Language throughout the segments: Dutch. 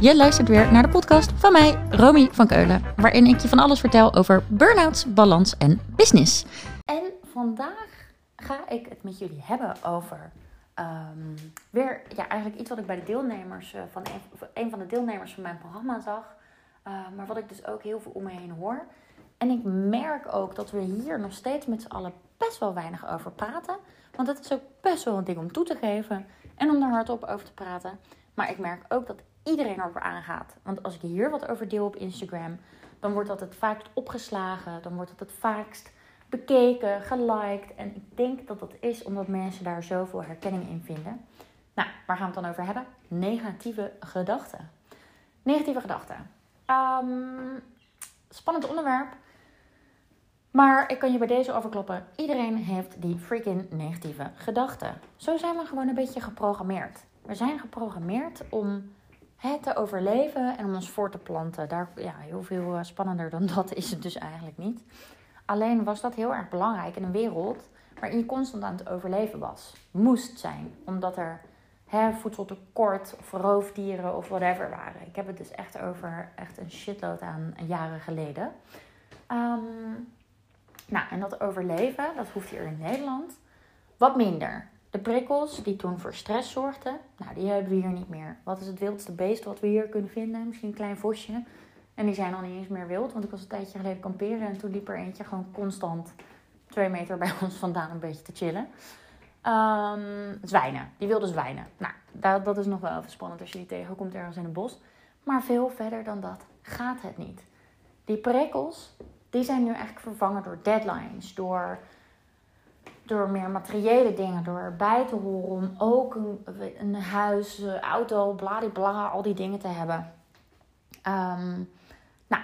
Je luistert weer naar de podcast van mij, Romy van Keulen, waarin ik je van alles vertel over burn-outs, balans en business. En vandaag ga ik het met jullie hebben over ehm, weer ja, eigenlijk iets wat ik bij de deelnemers uh, van een, van de deelnemers van mijn programma zag, uh, maar wat ik dus ook heel veel om me heen hoor. En ik merk ook dat we hier nog steeds met z'n allen best wel weinig over praten. Want het is ook best wel een ding om toe te geven en om er hardop over te praten. Maar ik merk ook dat iedereen erover aangaat. Want als ik hier wat over deel op Instagram, dan wordt dat het vaakst opgeslagen. Dan wordt dat het vaakst bekeken, geliked. En ik denk dat dat is omdat mensen daar zoveel herkenning in vinden. Nou, waar gaan we het dan over hebben? Negatieve gedachten. Negatieve gedachten. Um, spannend onderwerp. Maar ik kan je bij deze overkloppen. Iedereen heeft die freaking negatieve gedachten. Zo zijn we gewoon een beetje geprogrammeerd. We zijn geprogrammeerd om het te overleven en om ons voor te planten. Daar, ja, heel veel eh, spannender dan dat is het dus eigenlijk niet. Alleen was dat heel erg belangrijk in een wereld waarin je constant aan het overleven was. Moest zijn, omdat er hè, voedseltekort of roofdieren of whatever waren. Ik heb het dus echt over echt een shitload aan jaren geleden. Um, nou, en dat overleven, dat hoeft hier in Nederland wat minder. De prikkels die toen voor stress zorgden, nou, die hebben we hier niet meer. Wat is het wildste beest wat we hier kunnen vinden? Misschien een klein vosje. En die zijn al niet eens meer wild, want ik was een tijdje geleden kamperen en toen liep er eentje gewoon constant twee meter bij ons vandaan een beetje te chillen. Um, zwijnen, die wilde zwijnen. Nou, dat, dat is nog wel even spannend als je die tegenkomt ergens in een bos. Maar veel verder dan dat gaat het niet. Die prikkels, die zijn nu eigenlijk vervangen door deadlines, door, door meer materiële dingen, door erbij te horen om ook een, een huis, auto, bladibla, al die dingen te hebben. Um, nou,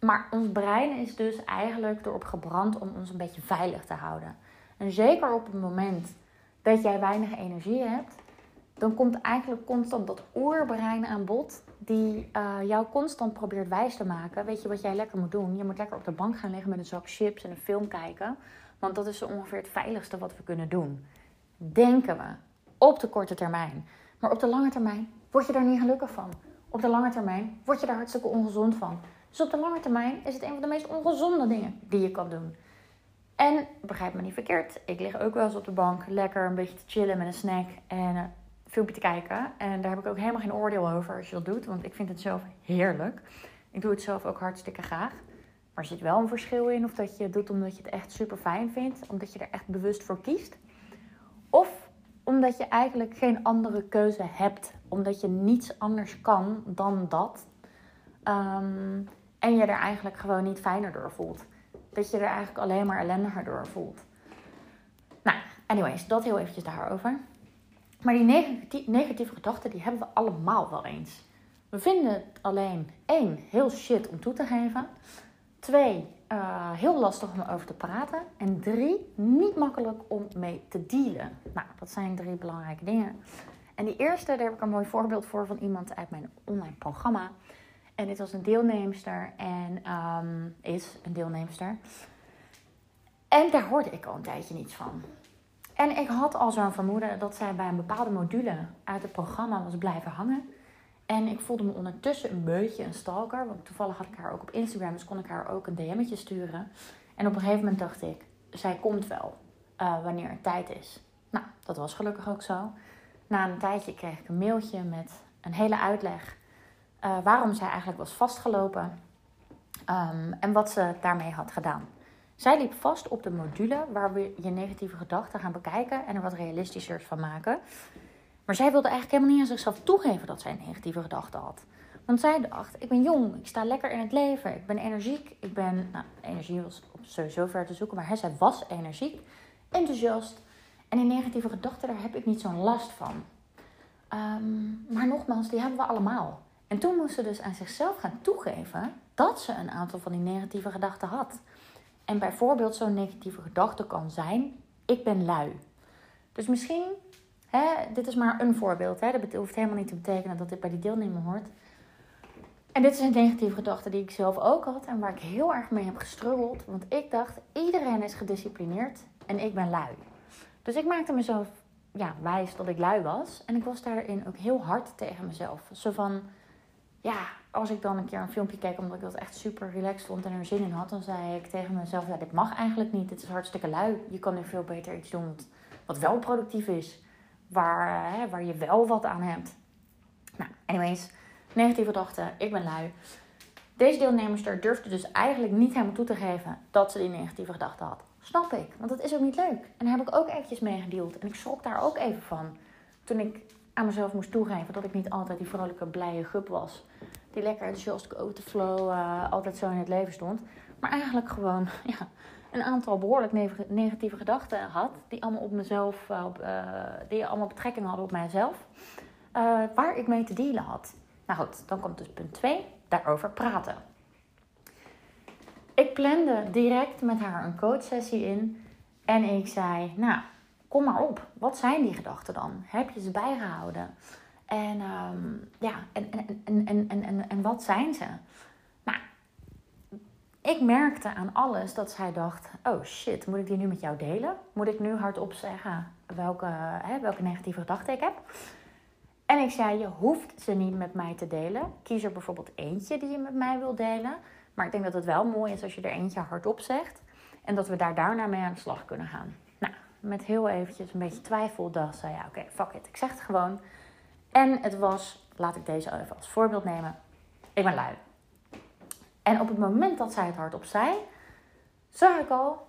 maar ons brein is dus eigenlijk erop gebrand om ons een beetje veilig te houden. En zeker op het moment dat jij weinig energie hebt, dan komt eigenlijk constant dat oerbrein aan bod die uh, jou constant probeert wijs te maken. Weet je wat jij lekker moet doen? Je moet lekker op de bank gaan liggen met een zak chips en een film kijken. Want dat is ongeveer het veiligste wat we kunnen doen. Denken we. Op de korte termijn. Maar op de lange termijn word je daar niet gelukkig van. Op de lange termijn word je daar hartstikke ongezond van. Dus op de lange termijn is het een van de meest ongezonde dingen die je kan doen. En begrijp me niet verkeerd, ik lig ook wel eens op de bank lekker een beetje te chillen met een snack en uh, filmpje te kijken. En daar heb ik ook helemaal geen oordeel over als je dat doet, want ik vind het zelf heerlijk. Ik doe het zelf ook hartstikke graag. Maar er zit wel een verschil in of dat je het doet omdat je het echt super fijn vindt, omdat je er echt bewust voor kiest. Of omdat je eigenlijk geen andere keuze hebt, omdat je niets anders kan dan dat. Um, en je er eigenlijk gewoon niet fijner door voelt. Dat je er eigenlijk alleen maar ellendiger door voelt. Nou, anyways, dat heel eventjes daarover. Maar die negatieve, negatieve gedachten, die hebben we allemaal wel eens. We vinden het alleen, één, heel shit om toe te geven. Twee, uh, heel lastig om over te praten. En drie, niet makkelijk om mee te dealen. Nou, dat zijn drie belangrijke dingen. En die eerste, daar heb ik een mooi voorbeeld voor van iemand uit mijn online programma. En dit was een deelnemster en um, is een deelnemster. En daar hoorde ik al een tijdje niets van. En ik had al zo'n vermoeden dat zij bij een bepaalde module uit het programma was blijven hangen. En ik voelde me ondertussen een beetje een stalker. Want toevallig had ik haar ook op Instagram, dus kon ik haar ook een DM'tje sturen. En op een gegeven moment dacht ik, zij komt wel uh, wanneer het tijd is. Nou, dat was gelukkig ook zo. Na een tijdje kreeg ik een mailtje met een hele uitleg uh, waarom zij eigenlijk was vastgelopen um, en wat ze daarmee had gedaan. Zij liep vast op de module waar we je negatieve gedachten gaan bekijken en er wat realistischer van maken. Maar zij wilde eigenlijk helemaal niet aan zichzelf toegeven dat zij een negatieve gedachte had. Want zij dacht, ik ben jong, ik sta lekker in het leven, ik ben energiek. Ik ben, nou, energie was sowieso ver te zoeken, maar hè, zij was energiek, enthousiast. En die negatieve gedachten, daar heb ik niet zo'n last van. Um, maar nogmaals, die hebben we allemaal. En toen moest ze dus aan zichzelf gaan toegeven dat ze een aantal van die negatieve gedachten had. En bijvoorbeeld zo'n negatieve gedachte kan zijn: ik ben lui. Dus misschien, hè, dit is maar een voorbeeld. Hè, dat hoeft helemaal niet te betekenen dat dit bij die deelnemer hoort. En dit is een negatieve gedachte die ik zelf ook had en waar ik heel erg mee heb gestruggeld. Want ik dacht: iedereen is gedisciplineerd en ik ben lui. Dus ik maakte mezelf ja, wijs dat ik lui was. En ik was daarin ook heel hard tegen mezelf. Zo van ja, als ik dan een keer een filmpje keek omdat ik dat echt super relaxed vond en er zin in had, dan zei ik tegen mezelf: ja, dit mag eigenlijk niet. Dit is hartstikke lui. Je kan nu veel beter iets doen wat wel productief is, waar, hè, waar je wel wat aan hebt. Nou, anyways, negatieve gedachten. Ik ben lui. Deze deelnemster durfde dus eigenlijk niet helemaal toe te geven dat ze die negatieve gedachten had. Snap ik, want dat is ook niet leuk. En daar heb ik ook eventjes mee gedeeld. En ik schrok daar ook even van. Toen ik aan mezelf moest toegeven dat ik niet altijd die vrolijke, blije gup was. Die lekker enthousiast, go to flow, uh, altijd zo in het leven stond. Maar eigenlijk gewoon ja, een aantal behoorlijk negatieve gedachten had. Die allemaal op mezelf, uh, die allemaal betrekking hadden op mijzelf. Uh, waar ik mee te dealen had. Nou goed, dan komt dus punt 2. Daarover praten. Ik plande direct met haar een coachsessie in. En ik zei, nou, kom maar op. Wat zijn die gedachten dan? Heb je ze bijgehouden? En, um, ja, en, en, en, en, en, en, en wat zijn ze? Ik merkte aan alles dat zij dacht: oh shit, moet ik die nu met jou delen? Moet ik nu hardop zeggen welke, hè, welke negatieve gedachten ik heb? En ik zei: je hoeft ze niet met mij te delen. Kies er bijvoorbeeld eentje die je met mij wil delen. Maar ik denk dat het wel mooi is als je er eentje hardop zegt. En dat we daar daarna mee aan de slag kunnen gaan. Nou, met heel eventjes een beetje twijfel dacht zij: ja, oké, fuck it. Ik zeg het gewoon. En het was, laat ik deze even als voorbeeld nemen. Ik ben lui. En op het moment dat zij het hardop zei, zag ik al,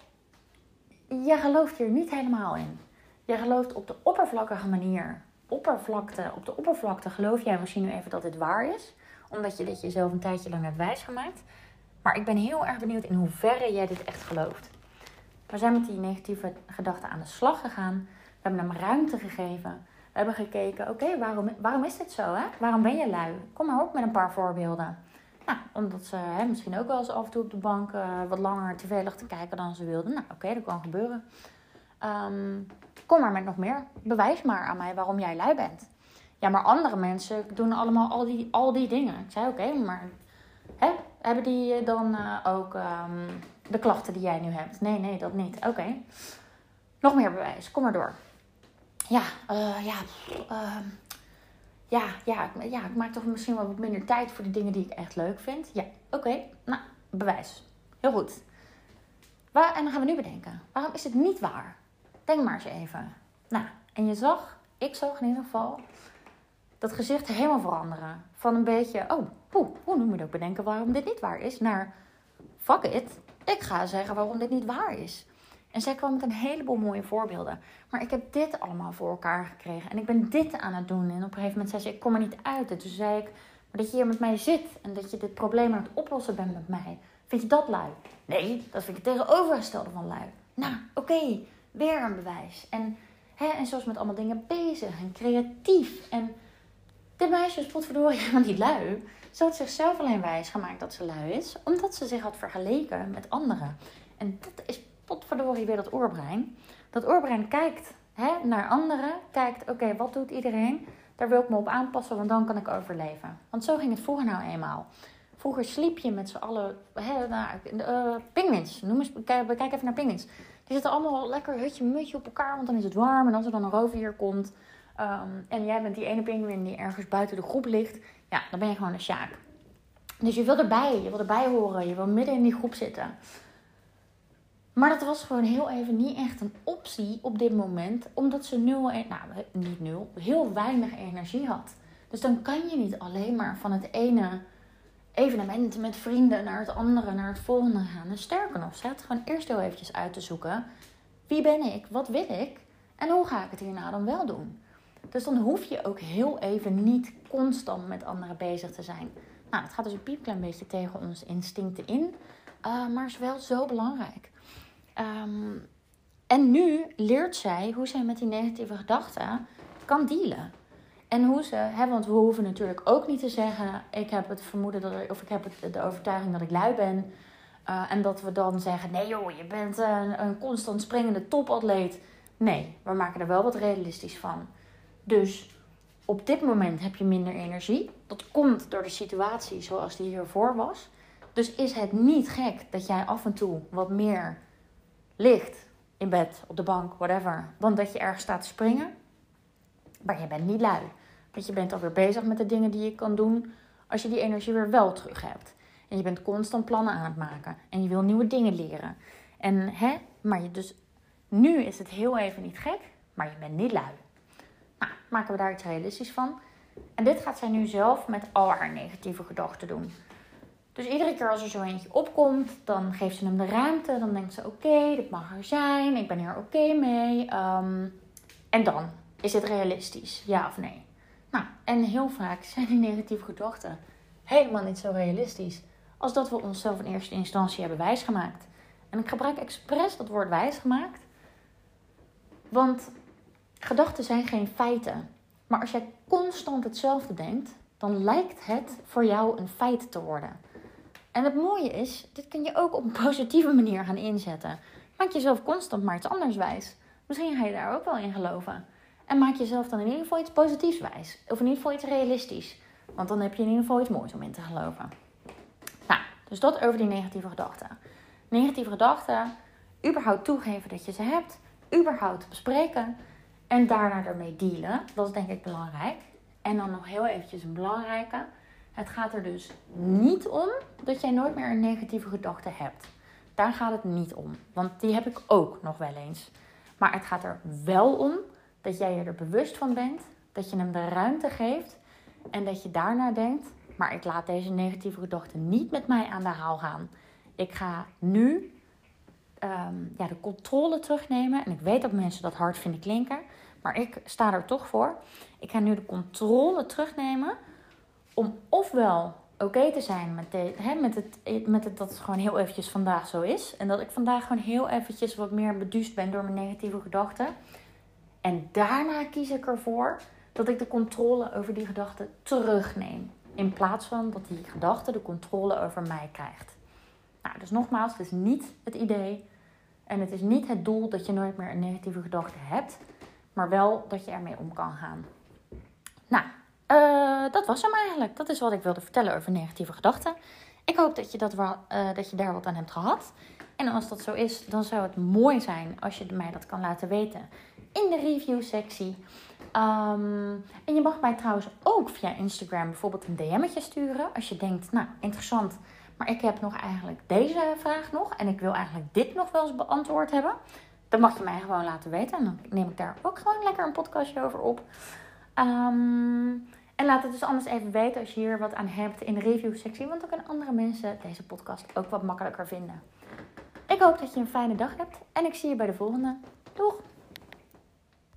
je gelooft hier niet helemaal in. Je gelooft op de oppervlakkige manier. Oppervlakte, op de oppervlakte geloof jij misschien nu even dat dit waar is. Omdat je dit jezelf een tijdje lang hebt wijsgemaakt. Maar ik ben heel erg benieuwd in hoeverre jij dit echt gelooft. We zijn met die negatieve gedachten aan de slag gegaan. We hebben hem ruimte gegeven. We hebben gekeken, oké, waarom, waarom is dit zo? Hè? Waarom ben je lui? Kom maar op met een paar voorbeelden. Omdat ze hè, misschien ook wel eens af en toe op de bank uh, wat langer tv lag te kijken dan ze wilden. Nou, oké, dat kan gebeuren. Um, kom maar met nog meer. Bewijs maar aan mij waarom jij lui bent. Ja, maar andere mensen doen allemaal al die, al die dingen. Ik zei, oké, maar hebben die dan uh, ook um, de klachten die jij nu hebt? Nee, nee, dat niet. Oké. Nog meer bewijs. Kom maar door. Ja, uh, ja, ehm, ja, ja, ja, ik maak toch misschien wel wat minder tijd voor de dingen die ik echt leuk vind. Ja, oké. Nou, bewijs. Heel goed. Waar, en dan gaan we nu bedenken. Waarom is het niet waar? Denk maar eens even. Nou, en je zag, ik zag in ieder geval, dat gezicht helemaal veranderen. Van een beetje, oh, hoe, hoe noem je ook bedenken waarom dit niet waar is? Naar, fuck it, ik ga zeggen waarom dit niet waar is. En zij kwam met een heleboel mooie voorbeelden. Maar ik heb dit allemaal voor elkaar gekregen. En ik ben dit aan het doen. En op een gegeven moment zei ze, ik kom er niet uit. En toen zei ik, maar dat je hier met mij zit. En dat je dit probleem aan het oplossen bent met mij. Vind je dat lui? Nee, dat vind ik het tegenovergestelde van lui. Nou, oké, weer een bewijs. En, hè, en zoals met allemaal dingen bezig en creatief. En dit meisje is potverdorie helemaal niet lui. Ze had zichzelf alleen wijs gemaakt dat ze lui is. Omdat ze zich had vergeleken met anderen. En dat is potverdorie weer dat oorbrein. Dat oorbrein kijkt hè, naar anderen, kijkt, oké, wat doet iedereen? Daar wil ik me op aanpassen, want dan kan ik overleven. Want zo ging het vroeger nou eenmaal. Vroeger sliep je met z'n allen, hè, nou, uh, pinguïns, noem eens, kijk, even naar pinguïns. Die zitten allemaal lekker hutje-mutje op elkaar, want dan is het warm. En als er dan een roofdier komt um, en jij bent die ene pinguïn die ergens buiten de groep ligt, ja, dan ben je gewoon een sjaak. Dus je wil erbij, je wil erbij horen, je wil midden in die groep zitten. Maar dat was gewoon heel even niet echt een optie op dit moment. Omdat ze nul, e- nou niet nul, heel weinig energie had. Dus dan kan je niet alleen maar van het ene evenement met vrienden naar het andere, naar het volgende gaan. En sterker nog, ze had gewoon eerst heel eventjes uit te zoeken. Wie ben ik? Wat wil ik? En hoe ga ik het hierna dan wel doen? Dus dan hoef je ook heel even niet constant met anderen bezig te zijn. Nou, dat gaat dus een piepklein beetje tegen onze instincten in. Uh, maar is wel zo belangrijk. Um, en nu leert zij hoe zij met die negatieve gedachten kan dealen. En hoe ze, hè, want we hoeven natuurlijk ook niet te zeggen: ik heb het vermoeden dat of ik heb het, de overtuiging dat ik lui ben. Uh, en dat we dan zeggen: nee joh, je bent een, een constant springende topatleet. Nee, we maken er wel wat realistisch van. Dus op dit moment heb je minder energie. Dat komt door de situatie zoals die hiervoor was. Dus is het niet gek dat jij af en toe wat meer ligt in bed, op de bank, whatever, dan dat je ergens staat te springen. Maar je bent niet lui. Want je bent alweer bezig met de dingen die je kan doen als je die energie weer wel terug hebt. En je bent constant plannen aan het maken. En je wil nieuwe dingen leren. En hè, maar je dus, nu is het heel even niet gek, maar je bent niet lui. Nou, maken we daar iets realistisch van. En dit gaat zij nu zelf met al haar negatieve gedachten doen. Dus iedere keer als er zo eentje opkomt, dan geeft ze hem de ruimte. Dan denkt ze: Oké, dit mag er zijn. Ik ben hier oké mee. Ehm, en dan is het realistisch, ja of nee? Nou, en heel vaak zijn die negatieve gedachten helemaal niet zo realistisch als dat we onszelf in eerste instantie hebben wijsgemaakt. En ik gebruik expres dat woord wijsgemaakt, want gedachten zijn geen feiten. Maar als jij constant hetzelfde denkt, dan lijkt het voor jou een feit te worden. En het mooie is, dit kun je ook op een positieve manier gaan inzetten. Maak jezelf constant maar iets anders wijs. Misschien ga je daar ook wel in geloven. En maak jezelf dan in ieder geval iets positiefs wijs. Of in ieder geval iets realistisch. Want dan heb je in ieder geval iets moois om in te geloven. Nou, dus dat over die negatieve gedachten. Negatieve gedachten, überhaupt toegeven dat je ze hebt. Überhaupt bespreken. En daarna ermee dealen. Dat is denk ik belangrijk. En dan nog heel eventjes een belangrijke. Het gaat er dus niet om dat jij nooit meer een negatieve gedachte hebt. Daar gaat het niet om. Want die heb ik ook nog wel eens. Maar het gaat er wel om dat jij je er bewust van bent. Dat je hem de ruimte geeft. En dat je daarna denkt: maar ik laat deze negatieve gedachten niet met mij aan de haal gaan. Ik ga nu ehm, ja, de controle terugnemen. En ik weet dat mensen dat hard vinden klinken. Maar ik sta er toch voor. Ik ga nu de controle terugnemen om ofwel oké te zijn met, hè, met, het, met het dat het gewoon heel eventjes vandaag zo is. En dat ik vandaag gewoon heel eventjes wat meer beduust ben door mijn negatieve gedachten. En daarna kies ik ervoor dat ik de controle over die gedachten terugneem. In plaats van dat die gedachte de controle over mij krijgt. Nou, dus nogmaals, het is niet het idee en het is niet het doel dat je nooit meer een negatieve gedachte hebt, maar wel dat je ermee om kan gaan. Nou, uh, dat was hem eigenlijk. Dat is wat ik wilde vertellen over negatieve gedachten. Ik hoop dat je, dat, uh, dat je daar wat aan hebt gehad. En als dat zo is, dan zou het mooi zijn als je mij dat kan laten weten in de review sectie. Um, en je mag mij trouwens ook via Instagram bijvoorbeeld een DM'tje sturen. Als je denkt, nou interessant, maar ik heb nog eigenlijk deze vraag nog. En ik wil eigenlijk dit nog wel eens beantwoord hebben. Dan mag je mij gewoon laten weten. En dan neem ik daar ook gewoon lekker een podcastje over op. Um, en laat het dus anders even weten als je hier wat aan hebt in de review sectie. Want dan kunnen andere mensen deze podcast ook wat makkelijker vinden. Ik hoop dat je een fijne dag hebt. En ik zie je bij de volgende. Doeg!